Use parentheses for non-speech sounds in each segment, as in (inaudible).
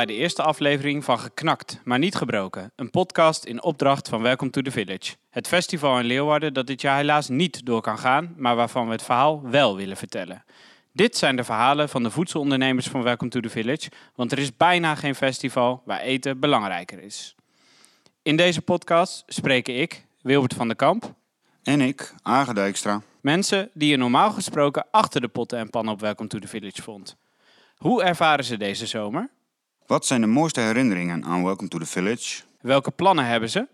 Bij de eerste aflevering van Geknakt, maar niet gebroken. Een podcast in opdracht van Welcome to the Village. Het festival in Leeuwarden dat dit jaar helaas niet door kan gaan, maar waarvan we het verhaal wel willen vertellen. Dit zijn de verhalen van de voedselondernemers van Welcome to the Village, want er is bijna geen festival waar eten belangrijker is. In deze podcast spreken ik, Wilbert van der Kamp, En ik, Age Dijkstra. mensen die je normaal gesproken achter de potten en pannen op Welcome to the Village vond. Hoe ervaren ze deze zomer? Wat zijn de mooiste herinneringen aan Welcome to the Village? Welke plannen hebben ze?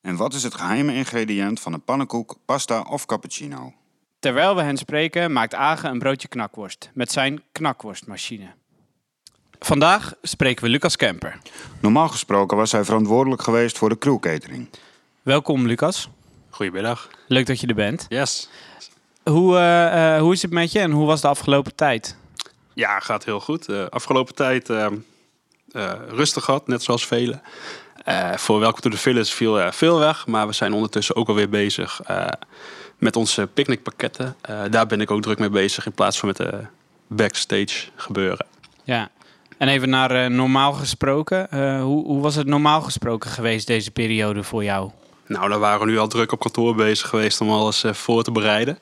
En wat is het geheime ingrediënt van een pannenkoek, pasta of cappuccino? Terwijl we hen spreken, maakt Age een broodje knakworst met zijn knakworstmachine. Vandaag spreken we Lucas Kemper. Normaal gesproken was hij verantwoordelijk geweest voor de crewcatering. Welkom Lucas. Goedemiddag. Leuk dat je er bent. Yes. Hoe, eh, eh, hoe is het met je en hoe was de afgelopen tijd? Ja, gaat heel goed. De afgelopen tijd eh, eh, rustig gehad, net zoals velen. Eh, voor Welcome to the Village viel eh, veel weg, maar we zijn ondertussen ook alweer bezig eh, met onze picknickpakketten. Eh, daar ben ik ook druk mee bezig in plaats van met de backstage gebeuren. Ja. En even naar eh, normaal gesproken. Eh, hoe, hoe was het normaal gesproken geweest deze periode voor jou? Nou, daar waren we nu al druk op kantoor bezig geweest om alles eh, voor te bereiden.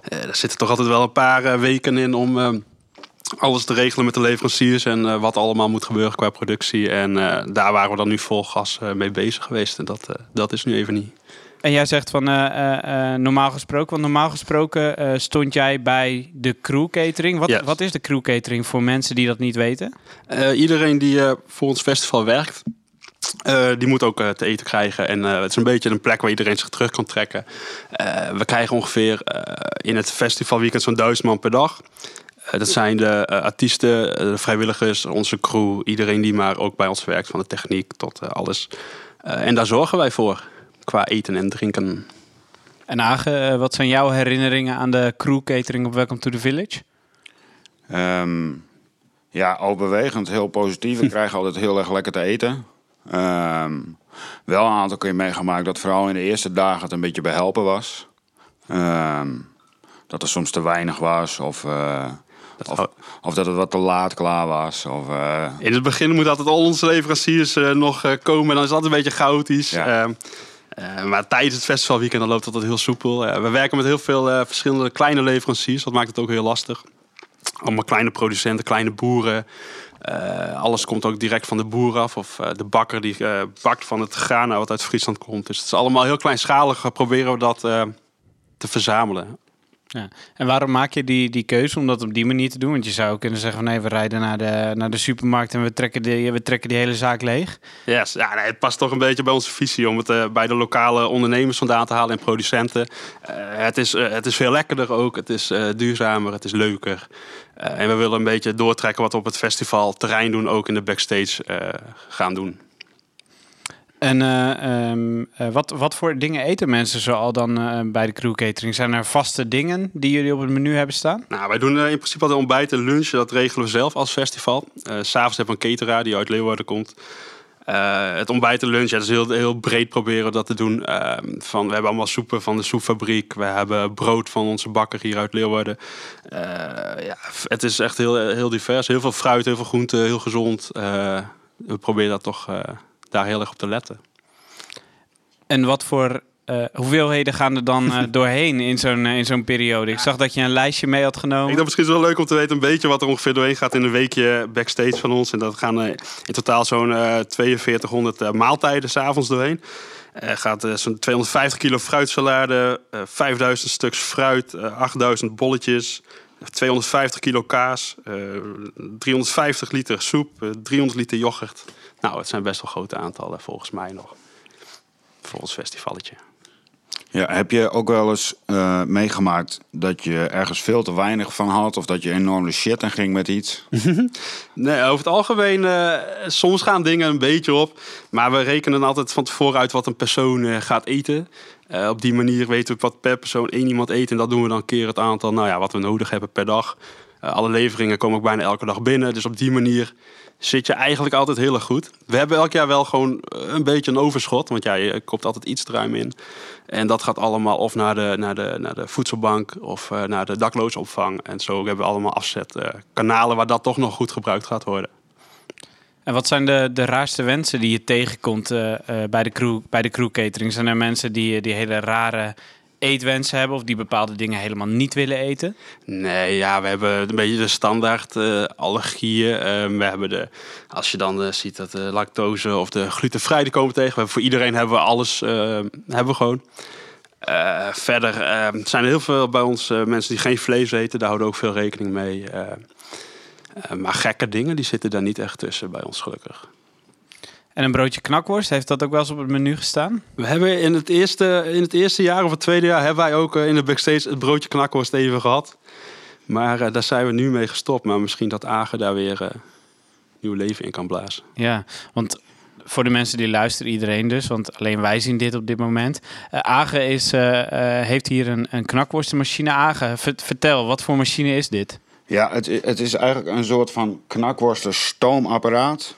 Eh er zitten toch altijd wel een paar eh, weken in om eh, alles te regelen met de leveranciers en eh, wat allemaal moet gebeuren qua productie. En eh, daar waren we dan nu vol gas eh, mee bezig geweest. En dat, dat is nu even niet. En jij zegt van normaal gesproken, want normaal gesproken stond jij bij de crew catering. Wat, Yes. wat is de crew catering voor mensen die dat niet weten? Iedereen die voor ons festival werkt, die moet ook te eten krijgen. En het is een beetje een plek waar iedereen zich terug kan trekken. We krijgen ongeveer in het festivalweekend zo'n duizend man per dag. Eh, dat zijn de eh, artiesten, eh, de vrijwilligers, onze crew, iedereen die maar ook bij ons werkt, van de techniek tot alles. Eh, en daar zorgen wij voor, qua eten en drinken. En Age, wat zijn jouw herinneringen aan de crew catering op Welcome to the Village? Ehm, ja, overwegend heel positief. We (laughs) krijgen altijd heel erg lekker te eten. Ehm, wel een aantal keer meegemaakt dat vooral in de eerste dagen het een beetje behelpen was. Ehm, dat er soms te weinig was of, eh, of, of dat het wat te laat klaar was. Of, eh, In het begin moeten altijd al onze leveranciers eh, nog eh, komen. En dan is dat een beetje chaotisch. Ja. Ehm, eh, maar tijdens het festivalweekend dan loopt dat altijd heel soepel. We werken met heel veel verschillende kleine leveranciers. Dat maakt het ook heel lastig. Allemaal kleine producenten, kleine boeren. Alles komt ook direct van de boer af. Of de bakker die bakt van het graan wat uit Friesland komt. Dus het is allemaal heel kleinschalig. Proberen we dat te verzamelen. Ja. En waarom maak je die, die keuze om dat op die manier te doen? Want je zou kunnen zeggen van nee, we rijden naar de, naar de supermarkt en we trekken, die, we trekken die hele zaak leeg. Ja, het past toch een beetje bij onze visie om het eh, bij de lokale ondernemers vandaan te halen en producenten. Eh, het, is, eh, het is veel lekkerder ook, het is duurzamer, het is leuker. En we willen een beetje doortrekken wat we op het festival terrein doen, ook in de backstage gaan doen. En eh, ehm, eh, wat, wat voor dingen eten mensen zoal dan eh, bij de crew catering? Zijn er vaste dingen die jullie op het menu hebben staan? Nou, wij doen in principe altijd ontbijt en lunch. Dat regelen we zelf als festival. S'avonds hebben we een cateraar die uit Leeuwarden komt. Het ontbijt en lunch, ja, dat is heel, heel breed proberen dat te doen. Eh, van, we hebben allemaal soepen van de soepfabriek. We hebben brood van onze bakker hier uit Leeuwarden. Ja, het is echt heel, heel divers. Heel veel fruit, heel veel groente, heel gezond. We proberen dat toch daar heel erg op te letten. En wat voor eh, hoeveelheden gaan er dan eh, (laughs) doorheen in zo'n eh, in zoon periode? Ik zag dat je een lijstje mee had Ik genomen. denk misschien is het wel leuk om te weten een beetje wat er ongeveer doorheen gaat in een weekje backstage van ons. En dat gaan eh, in totaal zo'n eh 4200 eh, maaltijden s'avonds doorheen. Er gaat zo'n 250 kilo fruitsalade, eh 5000 stuks fruit, eh 8000 bolletjes, 250 kilo kaas, eh 350 liter soep, eh, 300 liter yoghurt. Nou, het zijn best wel grote aantallen volgens mij nog. Voor ons festivalletje. Ja, heb je ook wel eens eh, meegemaakt dat je ergens veel te weinig van had? Of dat je enorm de shit en ging met iets? (laughs) Nee, over het algemeen, eh, soms gaan dingen een beetje op. Maar we rekenen altijd van tevoren uit wat een persoon eh, gaat eten. Op die manier weten we wat per persoon één iemand eet. En dat doen we dan keer het aantal, nou ja, wat we nodig hebben per dag. Alle leveringen komen ook bijna elke dag binnen. Dus op die manier zit je eigenlijk altijd heel erg goed. We hebben elk jaar wel gewoon eh, een beetje een overschot. Want ja, je koopt altijd iets ruim in. En dat gaat allemaal of naar de, naar de, naar de voedselbank of eh, naar de daklozenopvang. En zo hebben we allemaal afzetkanalen waar dat toch nog goed gebruikt gaat worden. En wat zijn de, de raarste wensen die je tegenkomt eh, eh, bij, de crew, bij de crew catering? Zijn er mensen die, die hele rare eetwensen hebben of die bepaalde dingen helemaal niet willen eten? Nee, ja, we hebben een beetje de standaard eh, allergieën. Ehm, we hebben de, als je dan eh, ziet dat de lactose of de glutenvrij komen tegen. We voor iedereen hebben we alles, eh, hebben we gewoon. Eh, verder ehm, zijn er heel veel bij ons mensen die geen vlees eten. Daar houden we ook veel rekening mee. Maar gekke dingen, die zitten daar niet echt tussen bij ons gelukkig. En een broodje knakworst, heeft dat ook wel eens op het menu gestaan? We hebben in het eerste, in het eerste jaar of het tweede jaar hebben wij ook eh, in de backstage het broodje knakworst even gehad. Maar eh, daar zijn we nu mee gestopt. Maar misschien dat Agen daar weer eh, nieuw leven in kan blazen. Ja, want voor de mensen die luisteren, iedereen dus, want alleen wij zien dit op dit moment. Eh Age is, eh, eh, heeft hier een, een knakworstenmachine. Age, ver- vertel, wat voor machine is dit? Ja, het, het is eigenlijk een soort van knakworsten stoomapparaat.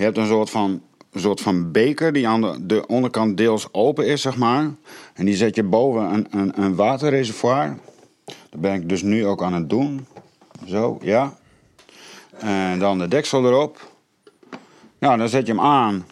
Je hebt een soort van, een soort van beker die aan de, de onderkant deels open is, zeg maar. En die zet je boven een, een, een waterreservoir. Dat ben ik dus nu ook aan het doen. Zo, ja. En dan de deksel erop. Nou, dan zet je hem aan.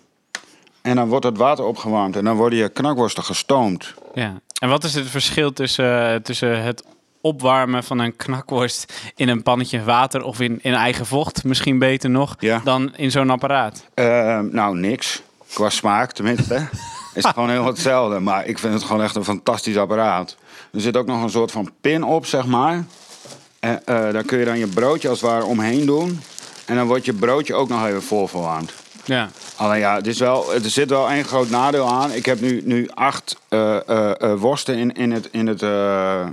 En dan wordt het water opgewarmd. En dan worden je knakworsten gestoomd. Ja. En wat is het verschil tussen, tussen het opwarmen van een knakworst in een pannetje water of in, in eigen vocht, misschien beter nog, Ja. dan in zo'n apparaat? Eh, nou, niks. Qua smaak tenminste. (laughs) is het gewoon heel hetzelfde. Maar ik vind het gewoon echt een fantastisch apparaat. Er zit ook nog een soort van pin op, zeg maar. En eh, daar kun je dan je broodje als het ware omheen doen. En dan wordt je broodje ook nog even voorverwarmd. Ja. Alleen ja, het is wel, er zit wel één groot nadeel aan. Ik heb nu, nu acht eh, eh, eh, worsten in, in, het, in, het,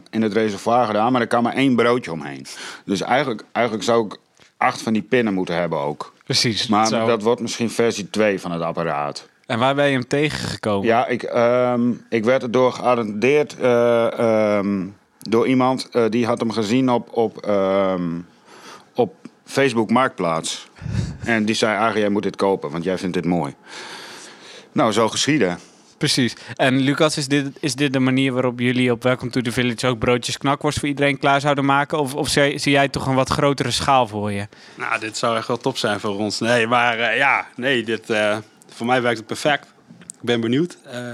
in het reservoir gedaan, maar er kan maar één broodje omheen. Dus eigenlijk, eigenlijk zou ik acht van die pinnen moeten hebben ook. Precies. Maar Zo. dat wordt misschien versie 2 van het apparaat. En waar ben je hem tegengekomen? Ja, ik, ehm, ik werd erdoor geattendeerd ehm, door iemand die had hem gezien op, op, ehm, op Facebook Marktplaats. En die zei, Arie, jij moet dit kopen, want jij vindt dit mooi. Nou, zo geschieden. Precies. En Lucas, is dit, is dit de manier waarop jullie op Welcome to the Village ook broodjes knakworst voor iedereen klaar zouden maken? Of, of zie, zie jij toch een wat grotere schaal voor je? Nou, dit zou echt wel top zijn voor ons. Nee, maar eh, ja, nee, dit, eh, voor mij werkt het perfect. Ik ben benieuwd. Eh,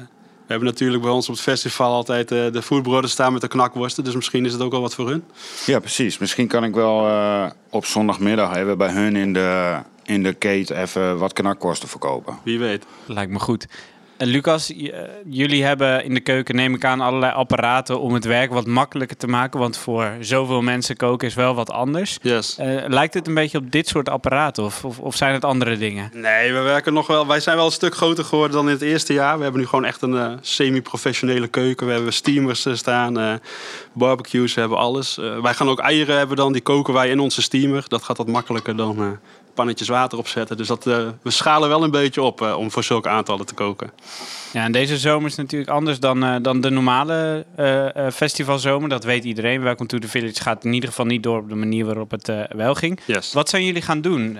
we hebben natuurlijk bij ons op het festival altijd eh, de foodbroden staan met de knakworsten. Dus misschien is het ook wel wat voor hun. Ja, precies. Misschien kan ik wel eh, op zondagmiddag even bij hun in de, in de kate even wat knakworsten verkopen. Wie weet. Lijkt me goed. En Lucas, j- eh, jullie hebben in de keuken, neem ik aan, allerlei apparaten om het werk wat makkelijker te maken. Want voor zoveel mensen koken is wel wat anders. Yes. Eh, lijkt het een beetje op dit soort apparaten of, of, of zijn het andere dingen? Nee, we werken nog wel. Wij zijn wel een stuk groter geworden dan in het eerste jaar. We hebben nu gewoon echt een eh, semi-professionele keuken. We hebben steamers eh, staan, eh, barbecues, we hebben alles. Eh, wij gaan ook eieren hebben dan, die koken wij in onze steamer. Dat gaat wat makkelijker dan eh, pannetjes water opzetten. Dus dat, eh, we schalen wel een beetje op eh, om voor zulke aantallen te koken. Ja, en deze zomer is natuurlijk anders dan, eh, dan de normale festivalzomer. Dat weet iedereen. Welcome to the Village gaat in ieder geval niet door op de manier waarop het wel ging. Yes. Wat zijn jullie gaan doen?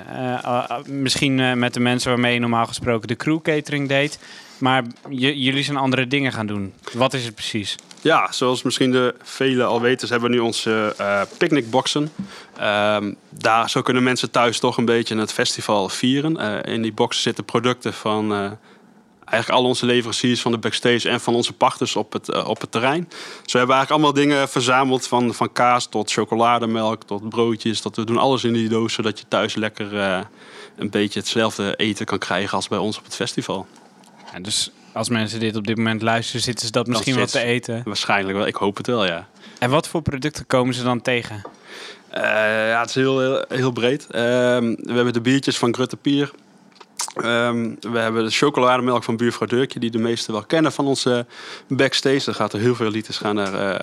Misschien met de mensen waarmee je normaal gesproken de crew catering deed. Maar jullie zijn andere dingen gaan doen. Wat is het precies? Ja, zoals misschien de velen al weten, hebben we nu onze eh picknickboxen. Ehm, daar, zo kunnen mensen thuis toch een beetje het festival vieren. Eh, in die boxen zitten producten van eh, eigenlijk al onze leveranciers van de backstage en van onze pachters op het, op het terrein. Zo hebben eigenlijk allemaal dingen verzameld van, van kaas tot chocolademelk tot broodjes. Tot, we doen alles in die doos, zodat je thuis lekker een beetje hetzelfde eten kan krijgen als bij ons op het festival. Ja, dus als mensen dit op dit moment luisteren, zitten ze dat misschien wat te eten. Waarschijnlijk wel, ik hoop het wel, ja. En wat voor producten komen ze dan tegen? Eh, ja, het is heel, heel, heel breed. Ehm, we hebben de biertjes van Grutte Pier. Ehm, we hebben de chocolademelk van buurvrouw Deurkje, die de meesten wel kennen van onze backstage. Daar gaat er heel veel liters gaan er eh,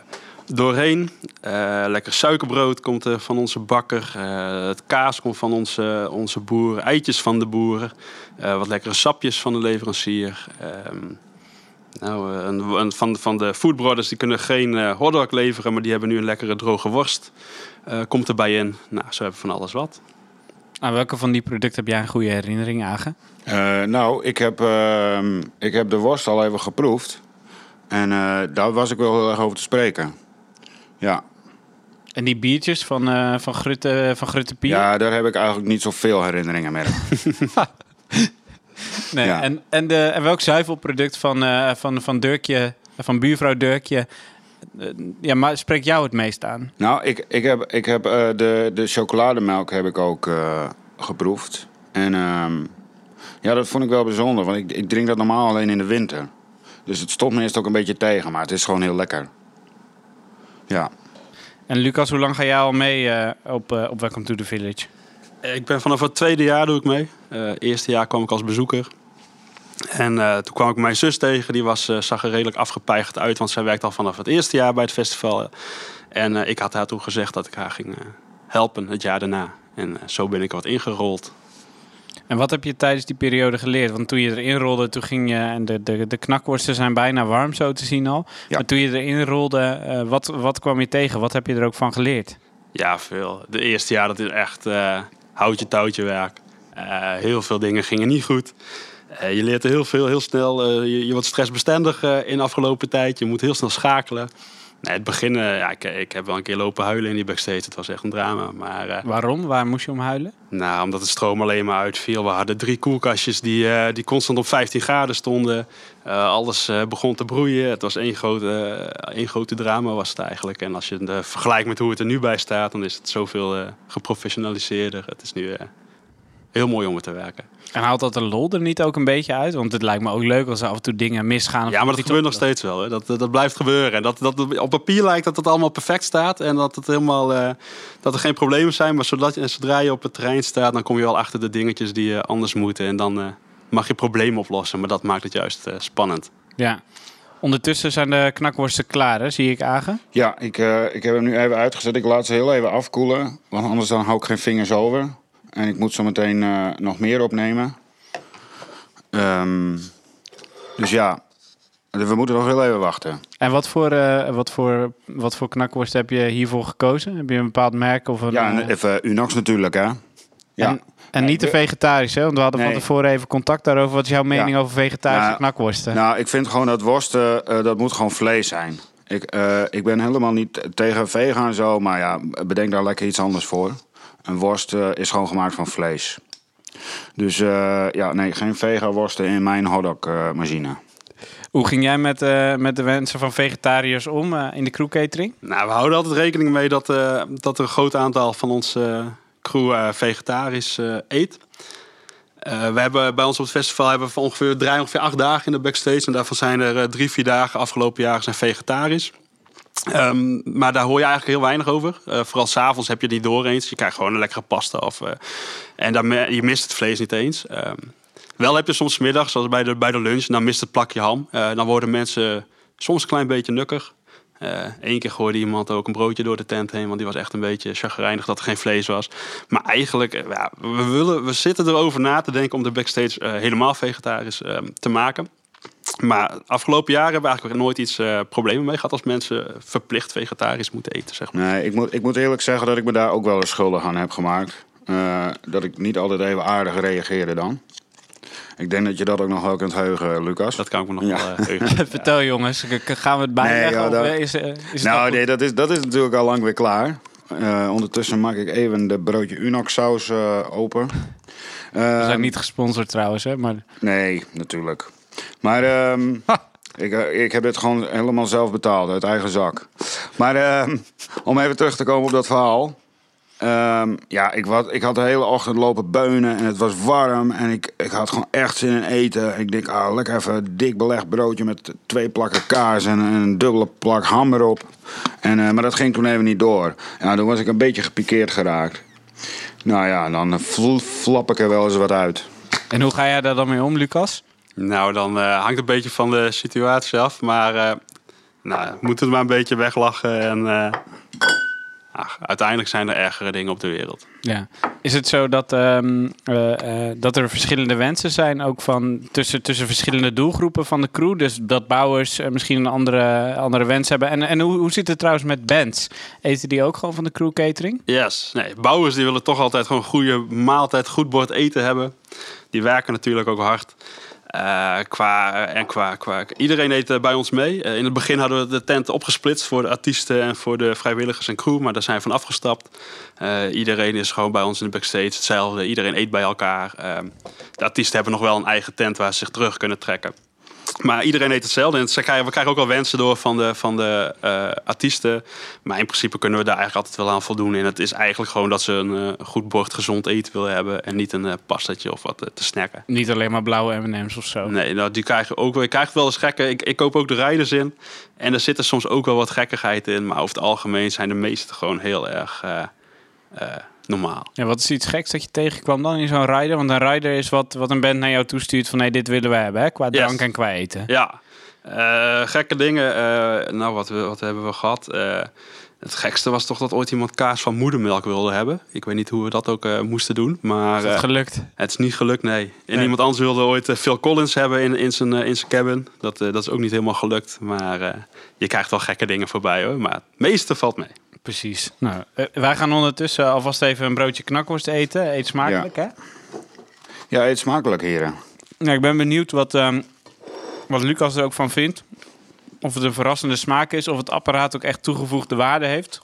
doorheen. Eh, lekker suikerbrood komt er van onze bakker. Eh, het kaas komt van onze, onze boeren. Eitjes van de boeren. Eh, wat lekkere sapjes van de leverancier. Ehm, nou, een, een- van, van de Food Brothers die kunnen geen hotdog leveren, maar die hebben nu een lekkere droge worst. Eh, komt erbij in. Nou, zo hebben we van alles wat. Aan welke van die producten heb jij een goede herinnering aan? Eh, nou, ik heb, ehm, ik heb de worst al even geproefd. En eh, daar was ik wel heel erg over te spreken. Ja, En die biertjes van, eh van, Grutte, van Grutte Pier? Ja, daar heb ik eigenlijk niet zoveel herinneringen mee. (laughs) nee. ja. En, en, de, en welk zuivelproduct van, eh, van, van Dirkje, van buurvrouw Dirkje, eh, ja, maar spreekt jou het meest aan? Nou, ik, ik heb, ik heb de, de chocolademelk heb ik ook geproefd. En ehm, ja, dat vond ik wel bijzonder, want ik, ik drink dat normaal alleen in de winter. Dus het stond me eerst ook een beetje tegen, maar het is gewoon heel lekker. Ja, En Lucas, hoe lang ga jij al mee eh, op, eh, op Welcome to the Village? Ik ben vanaf het tweede jaar doe ik mee. Eh eerste jaar kwam ik als bezoeker. En eh, toen kwam ik mijn zus tegen. Die was, eh, zag er redelijk afgepeigerd uit. Want zij werkte al vanaf het eerste jaar bij het festival. En eh, ik had haar toen gezegd dat ik haar ging eh, helpen het jaar daarna. En eh, zo ben ik wat ingerold. En wat heb je tijdens die periode geleerd? Want toen je erin rolde, toen ging je... En de, de, de knakworsten zijn bijna warm, zo te zien al. Ja. Maar toen je erin rolde, eh, wat, wat kwam je tegen? Wat heb je er ook van geleerd? Ja, veel. De eerste jaar dat is echt eh, houtje touwtje werk. Eh, heel veel dingen gingen niet goed. Eh, je leert er heel veel, heel snel. eh, je, je wordt stressbestendig eh, in de afgelopen tijd. Je moet heel snel schakelen. Nee, het begin, ja, ik, ik heb wel een keer lopen huilen in die backstage. Het was echt een drama. Maar eh, Waarom? Waar moest je om huilen? nou, omdat het stroom alleen maar uitviel. We hadden drie koelkastjes die, eh, die constant op 15 graden stonden. Eh, alles begon te broeien. Het was één grote, één grote drama was het eigenlijk. En als je het vergelijkt met hoe het er nu bij staat... dan is het zoveel geprofessionaliseerder. Het is nu heel mooi om er te werken. En haalt dat de lol er niet ook een beetje uit? Want het lijkt me ook leuk als er af en toe dingen misgaan. of Ja, maar dat gebeurt nog steeds wel. Hè. Dat, dat, dat blijft gebeuren. En dat, dat, op papier lijkt dat het allemaal perfect staat. En dat, het helemaal, eh, dat er geen problemen zijn. Maar zodat, zodra je op het terrein staat, dan kom je wel achter de dingetjes die eh, anders moeten. En dan eh, mag je problemen oplossen. Maar dat maakt het juist eh, spannend. Ja. Ondertussen zijn de knakworsten klaar, hè? zie ik Agen. ja ik, eh, ik heb hem nu even uitgezet. Ik laat ze heel even afkoelen, want anders dan hou ik geen vingers over. En ik moet zo meteen eh, nog meer opnemen. Ehm, dus ja, we moeten nog heel even wachten. En wat voor, eh, wat, voor, wat voor knakworst heb je hiervoor gekozen? Heb je een bepaald merk? Of een, Ja, eh, en even Unox natuurlijk, hè? Ja. En, en niet de vegetarische, want we hadden van tevoren even contact daarover. Wat is jouw mening Ja. over vegetarische Nou, knakworsten? Nou, ik vind gewoon dat worsten, dat moet gewoon vlees zijn. Ik, ik ben helemaal niet tegen vegan en zo, maar ja, bedenk daar lekker iets anders voor. Een worst eh, is gewoon gemaakt van vlees. Dus eh, ja, nee, geen vegan worsten in mijn hotdog-machine. Hoe ging jij met, eh, met de wensen van vegetariërs om eh, in de crew catering? Nou, we houden altijd rekening mee dat, eh, dat er een groot aantal van onze crew eh, vegetarisch eh, eet. Eh, we hebben bij ons op het festival hebben we ongeveer, draaien ongeveer acht dagen in de backstage. En daarvan zijn er eh, drie, vier dagen afgelopen jaren zijn vegetarisch. Ehm, maar daar hoor je eigenlijk heel weinig over. Eh, vooral s'avonds heb je die door eens. Je krijgt gewoon een lekkere pasta. Of, eh, en je mist het vlees niet eens. Ehm, wel heb je soms middags, zoals bij de, bij de lunch, dan mist het plakje ham. Eh, dan worden mensen soms een klein beetje nukkig. Eén keer gooide iemand ook een broodje door de tent heen, want die was echt een beetje chagrijnig dat er geen vlees was. Maar eigenlijk, ja, we, willen, we zitten erover na te denken om de backstage helemaal vegetarisch eh, te maken. Maar afgelopen jaren hebben we eigenlijk nooit iets eh, problemen mee gehad als mensen verplicht vegetarisch moeten eten. Zeg maar. Nee, ik moet, ik moet eerlijk zeggen dat ik me daar ook wel eens schuldig aan heb gemaakt. Eh, dat ik niet altijd even aardig reageerde dan. Ik denk dat je dat ook nog wel kunt heugen, Lucas. Dat kan ik me nog Ja. wel eh, (laughs) heugen. (laughs) Vertel jongens, gaan we het bijleggen? Nee, ja, dat- is, is het Nou, nee, dat is, dat is natuurlijk al lang weer klaar. Eh, ondertussen maak ik even de broodje Unox saus eh, open. We zijn niet gesponsord trouwens, hè? Maar Nee, natuurlijk. Maar ehm, ik, eh, ik heb dit gewoon helemaal zelf betaald, uit eigen zak. Maar ehm, om even terug te komen op dat verhaal. Ehm, ja, ik, wat, ik had de hele ochtend lopen beunen en het was warm. En ik, ik had gewoon echt zin in eten. Ik denk, ah, lekker even een dik belegd broodje met twee plakken kaas en, en een dubbele plak ham erop. En, eh, maar dat ging toen even niet door. Ja, toen was ik een beetje gepikeerd geraakt. Nou ja, dan fl- flap ik er wel eens wat uit. En hoe ga jij daar dan mee om, Lucas? Nou, dan eh, hangt een beetje van de situatie af. Maar eh nou, we moeten het maar een beetje weglachen. En eh, ach, uiteindelijk zijn er ergere dingen op de wereld. Ja. Is het zo dat, ehm, eh, eh, dat er verschillende wensen zijn, ook van tussen, tussen verschillende doelgroepen van de crew? Dus dat bouwers misschien een andere, andere wens hebben. En, en hoe, hoe zit het trouwens met bands? Eten die ook gewoon van de crew catering? Yes. Nee, bouwers die willen toch altijd gewoon een goede maaltijd, goed bord eten hebben. Die werken natuurlijk ook hard. Eh, qua, en qua, qua, iedereen eet eh, bij ons mee. Eh, in het begin hadden we de tent opgesplitst voor de artiesten en voor de vrijwilligers en crew, maar daar zijn we van afgestapt. Iedereen is gewoon bij ons in de backstage hetzelfde. Iedereen eet bij elkaar. Ehm, de artiesten hebben nog wel een eigen tent waar ze zich terug kunnen trekken. Maar iedereen eet hetzelfde. En we krijgen ook wel wensen door van de, van de eh, artiesten. Maar in principe kunnen we daar eigenlijk altijd wel aan voldoen. En het is eigenlijk gewoon dat ze een eh, goed bord gezond eten willen hebben. En niet een uh, pastatje of wat te snacken. Niet alleen maar blauwe M&M's of zo. Nee, nou, die krijgen ook wel. Je krijgt wel eens gekke. Ik, ik koop ook de rijders in. En er zitten soms ook wel wat gekkigheid in. Maar over het algemeen zijn de meeste gewoon heel erg normaal. Ja, wat is iets geks dat je tegenkwam dan in zo'n rider? Want een rider is wat, wat een band naar jou toestuurt van... nee, dit willen we hebben, hè? qua drank yes. en qua eten. Ja, uh, gekke dingen. Uh, nou, wat, wat hebben we gehad? Uh, het gekste was toch dat ooit iemand kaas van moedermelk wilde hebben. Ik weet niet hoe we dat ook moesten doen, maar... Is het gelukt? Het is niet gelukt, nee. En nee. iemand anders wilde ooit Phil Collins hebben in, in, zijn, in zijn cabin. Dat, dat is ook niet helemaal gelukt, maar je krijgt wel gekke dingen voorbij, hoor. Maar het meeste valt mee. Precies. Nou, uh, wij gaan ondertussen alvast even een broodje knakworst eten. Eet smakelijk, ja. hè? Ja, eet smakelijk, heren. Ja, ik ben benieuwd wat, um, wat Lucas er ook van vindt. Of het een verrassende smaak is, of het apparaat ook echt toegevoegde waarde heeft.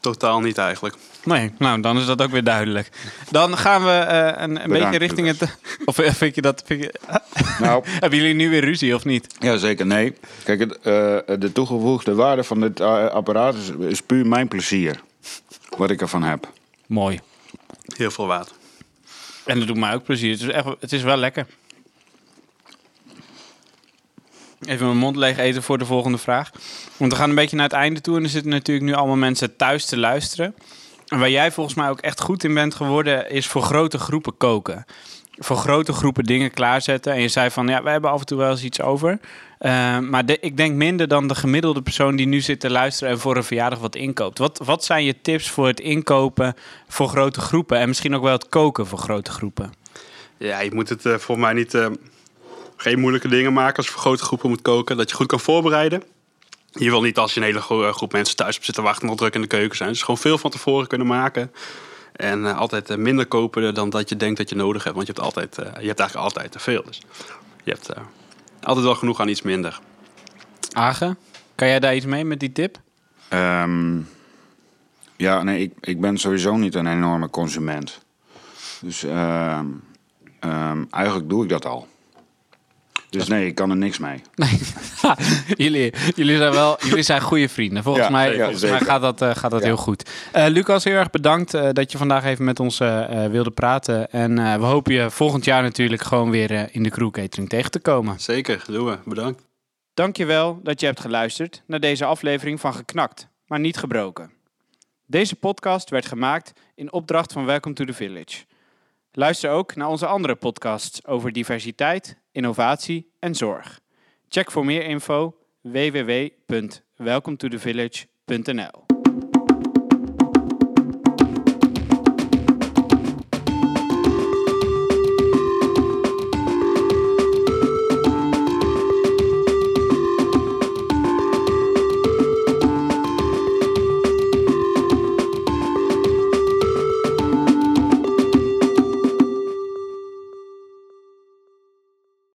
Totaal niet eigenlijk. Nee, nou dan is dat ook weer duidelijk. Dan gaan we uh, een, een beetje richting het. (laughs) Of vind je dat. Vind je, (laughs) nou, hebben jullie nu weer ruzie of niet? Ja, zeker. Nee. Kijk, het, uh, de toegevoegde waarde van dit uh, apparaat is, is, puur mijn plezier. Wat ik ervan heb. Mooi. Heel veel water. En dat doet mij ook plezier. Het is, echt, het is wel lekker. Even mijn mond leeg eten voor de volgende vraag. Want we gaan een beetje naar het einde toe. En er zitten natuurlijk nu allemaal mensen thuis te luisteren. En waar jij volgens mij ook echt goed in bent geworden, is voor grote groepen koken. Voor grote groepen dingen klaarzetten. En je zei van, ja, we hebben af en toe wel eens iets over. Uh, maar ik denk minder dan de gemiddelde persoon die nu zit te luisteren en voor een verjaardag wat inkoopt. Wat, wat zijn je tips voor het inkopen voor grote groepen? En misschien ook wel het koken voor grote groepen? Ja, je moet het uh, voor mij niet... Uh, geen moeilijke dingen maken als je voor grote groepen moet koken. Dat je goed kan voorbereiden. Je wil niet als je een hele groep mensen thuis op zitten wachten nog druk in de keuken zijn. Dus gewoon veel van tevoren kunnen maken. En uh, altijd uh, minder kopen dan dat je denkt dat je nodig hebt. Want je hebt, altijd, uh, je hebt eigenlijk altijd te veel. Dus je hebt altijd wel genoeg aan iets minder. Agen, kan jij daar iets mee met die tip? Um, ja, nee, ik, ik ben sowieso niet een enorme consument. Dus um, um, eigenlijk doe ik dat al. Dus nee, ik kan er niks mee. Nee. (laughs) jullie, jullie zijn wel jullie zijn goede vrienden. Volgens Ja, mij, volgens mij gaat dat, eh, gaat dat Ja. heel goed. Eh, Lucas, heel erg bedankt eh, dat je vandaag even met ons wilde praten. En eh, we hopen je volgend jaar natuurlijk gewoon weer eh, in de crew catering tegen te komen. Zeker, doen we. Bedankt. Dankjewel dat je hebt geluisterd naar deze aflevering van Geknakt, maar niet gebroken. Deze podcast werd gemaakt in opdracht van Welcome to the Village. Luister ook naar onze andere podcasts over diversiteit, innovatie en zorg. Check voor meer info www.welcometothe village.nl